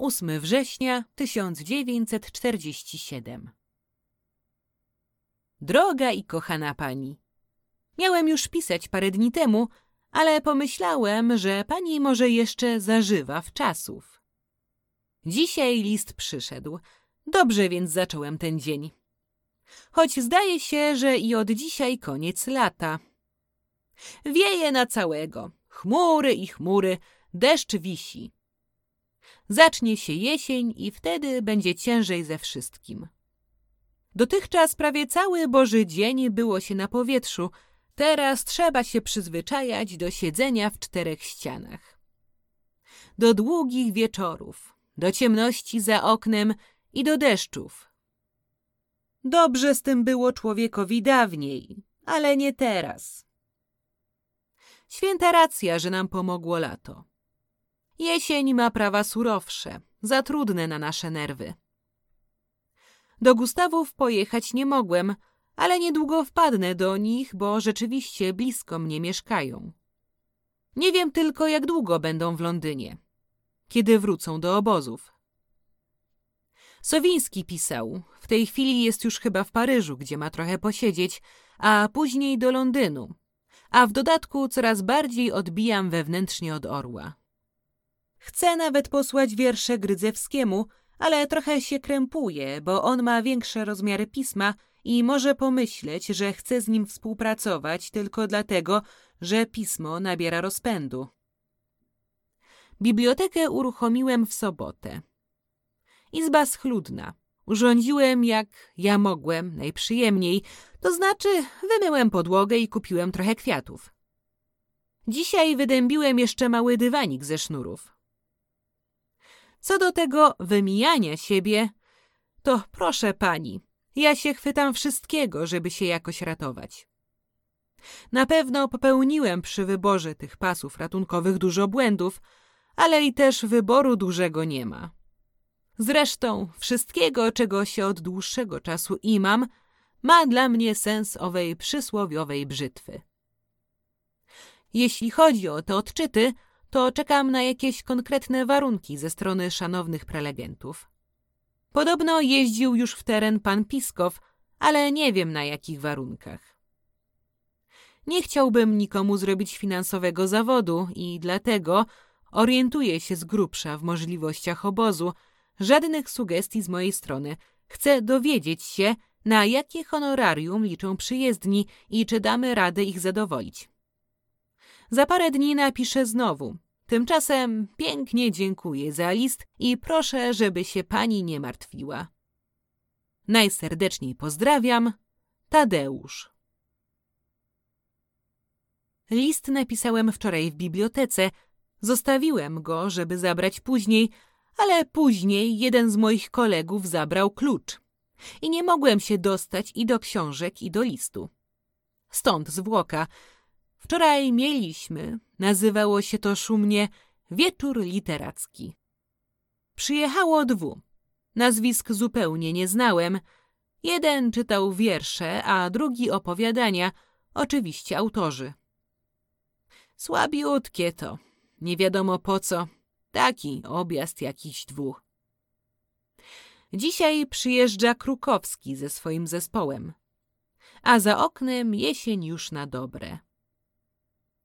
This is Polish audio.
Ósmy września 1947 Droga i kochana pani, miałem już pisać parę dni temu, ale pomyślałem, że pani może jeszcze zażywa w czasów. Dzisiaj list przyszedł. Dobrze więc zacząłem ten dzień. Choć zdaje się, że i od dzisiaj koniec lata. Wieje na całego. Chmury i chmury, deszcz wisi. Zacznie się jesień i wtedy będzie ciężej ze wszystkim. Dotychczas prawie cały Boży dzień było się na powietrzu, teraz trzeba się przyzwyczajać do siedzenia w czterech ścianach. Do długich wieczorów, do ciemności za oknem i do deszczów. Dobrze z tym było człowiekowi dawniej, ale nie teraz. Święta racja, że nam pomogło lato. Jesień ma prawa surowsze, za trudne na nasze nerwy. Do Gustawów pojechać nie mogłem, ale niedługo wpadnę do nich, bo rzeczywiście blisko mnie mieszkają. Nie wiem tylko, jak długo będą w Londynie, kiedy wrócą do obozów. Sowiński pisał, w tej chwili jest już chyba w Paryżu, gdzie ma trochę posiedzieć, a później do Londynu, a w dodatku coraz bardziej odbijam wewnętrznie od orła. Chcę nawet posłać wiersze Grydzewskiemu, ale trochę się krępuje, bo on ma większe rozmiary pisma i może pomyśleć, że chcę z nim współpracować tylko dlatego, że pismo nabiera rozpędu. Bibliotekę uruchomiłem w sobotę. Izba schludna. Urządziłem jak ja mogłem, najprzyjemniej, to znaczy wymyłem podłogę i kupiłem trochę kwiatów. Dzisiaj wydębiłem jeszcze mały dywanik ze sznurów. Co do tego wymijania siebie, to proszę pani, ja się chwytam wszystkiego, żeby się jakoś ratować. Na pewno popełniłem przy wyborze tych pasów ratunkowych dużo błędów, ale i też wyboru dużego nie ma. Zresztą wszystkiego, czego się od dłuższego czasu imam, ma dla mnie sens owej przysłowiowej brzytwy. Jeśli chodzi o te odczyty, to czekam na jakieś konkretne warunki ze strony szanownych prelegentów. Podobno jeździł już w teren pan Piskow, ale nie wiem na jakich warunkach. Nie chciałbym nikomu zrobić finansowego zawodu i dlatego orientuję się z grubsza w możliwościach obozu. Żadnych sugestii z mojej strony. Chcę dowiedzieć się, na jakie honorarium liczą przyjezdni i czy damy radę ich zadowolić. Za parę dni napiszę znowu. Tymczasem pięknie dziękuję za list i proszę, żeby się pani nie martwiła. Najserdeczniej pozdrawiam, Tadeusz. List napisałem wczoraj w bibliotece. Zostawiłem go, żeby zabrać później, ale później jeden z moich kolegów zabrał klucz. I nie mogłem się dostać i do książek, i do listu. Stąd zwłoka. Wczoraj mieliśmy, nazywało się to szumnie, wieczór literacki. Przyjechało dwu. Nazwisk zupełnie nie znałem. Jeden czytał wiersze, a drugi opowiadania, oczywiście autorzy. Słabiutkie to, nie wiadomo po co, taki objazd jakiś dwóch. Dzisiaj przyjeżdża Krukowski ze swoim zespołem, a za oknem jesień już na dobre.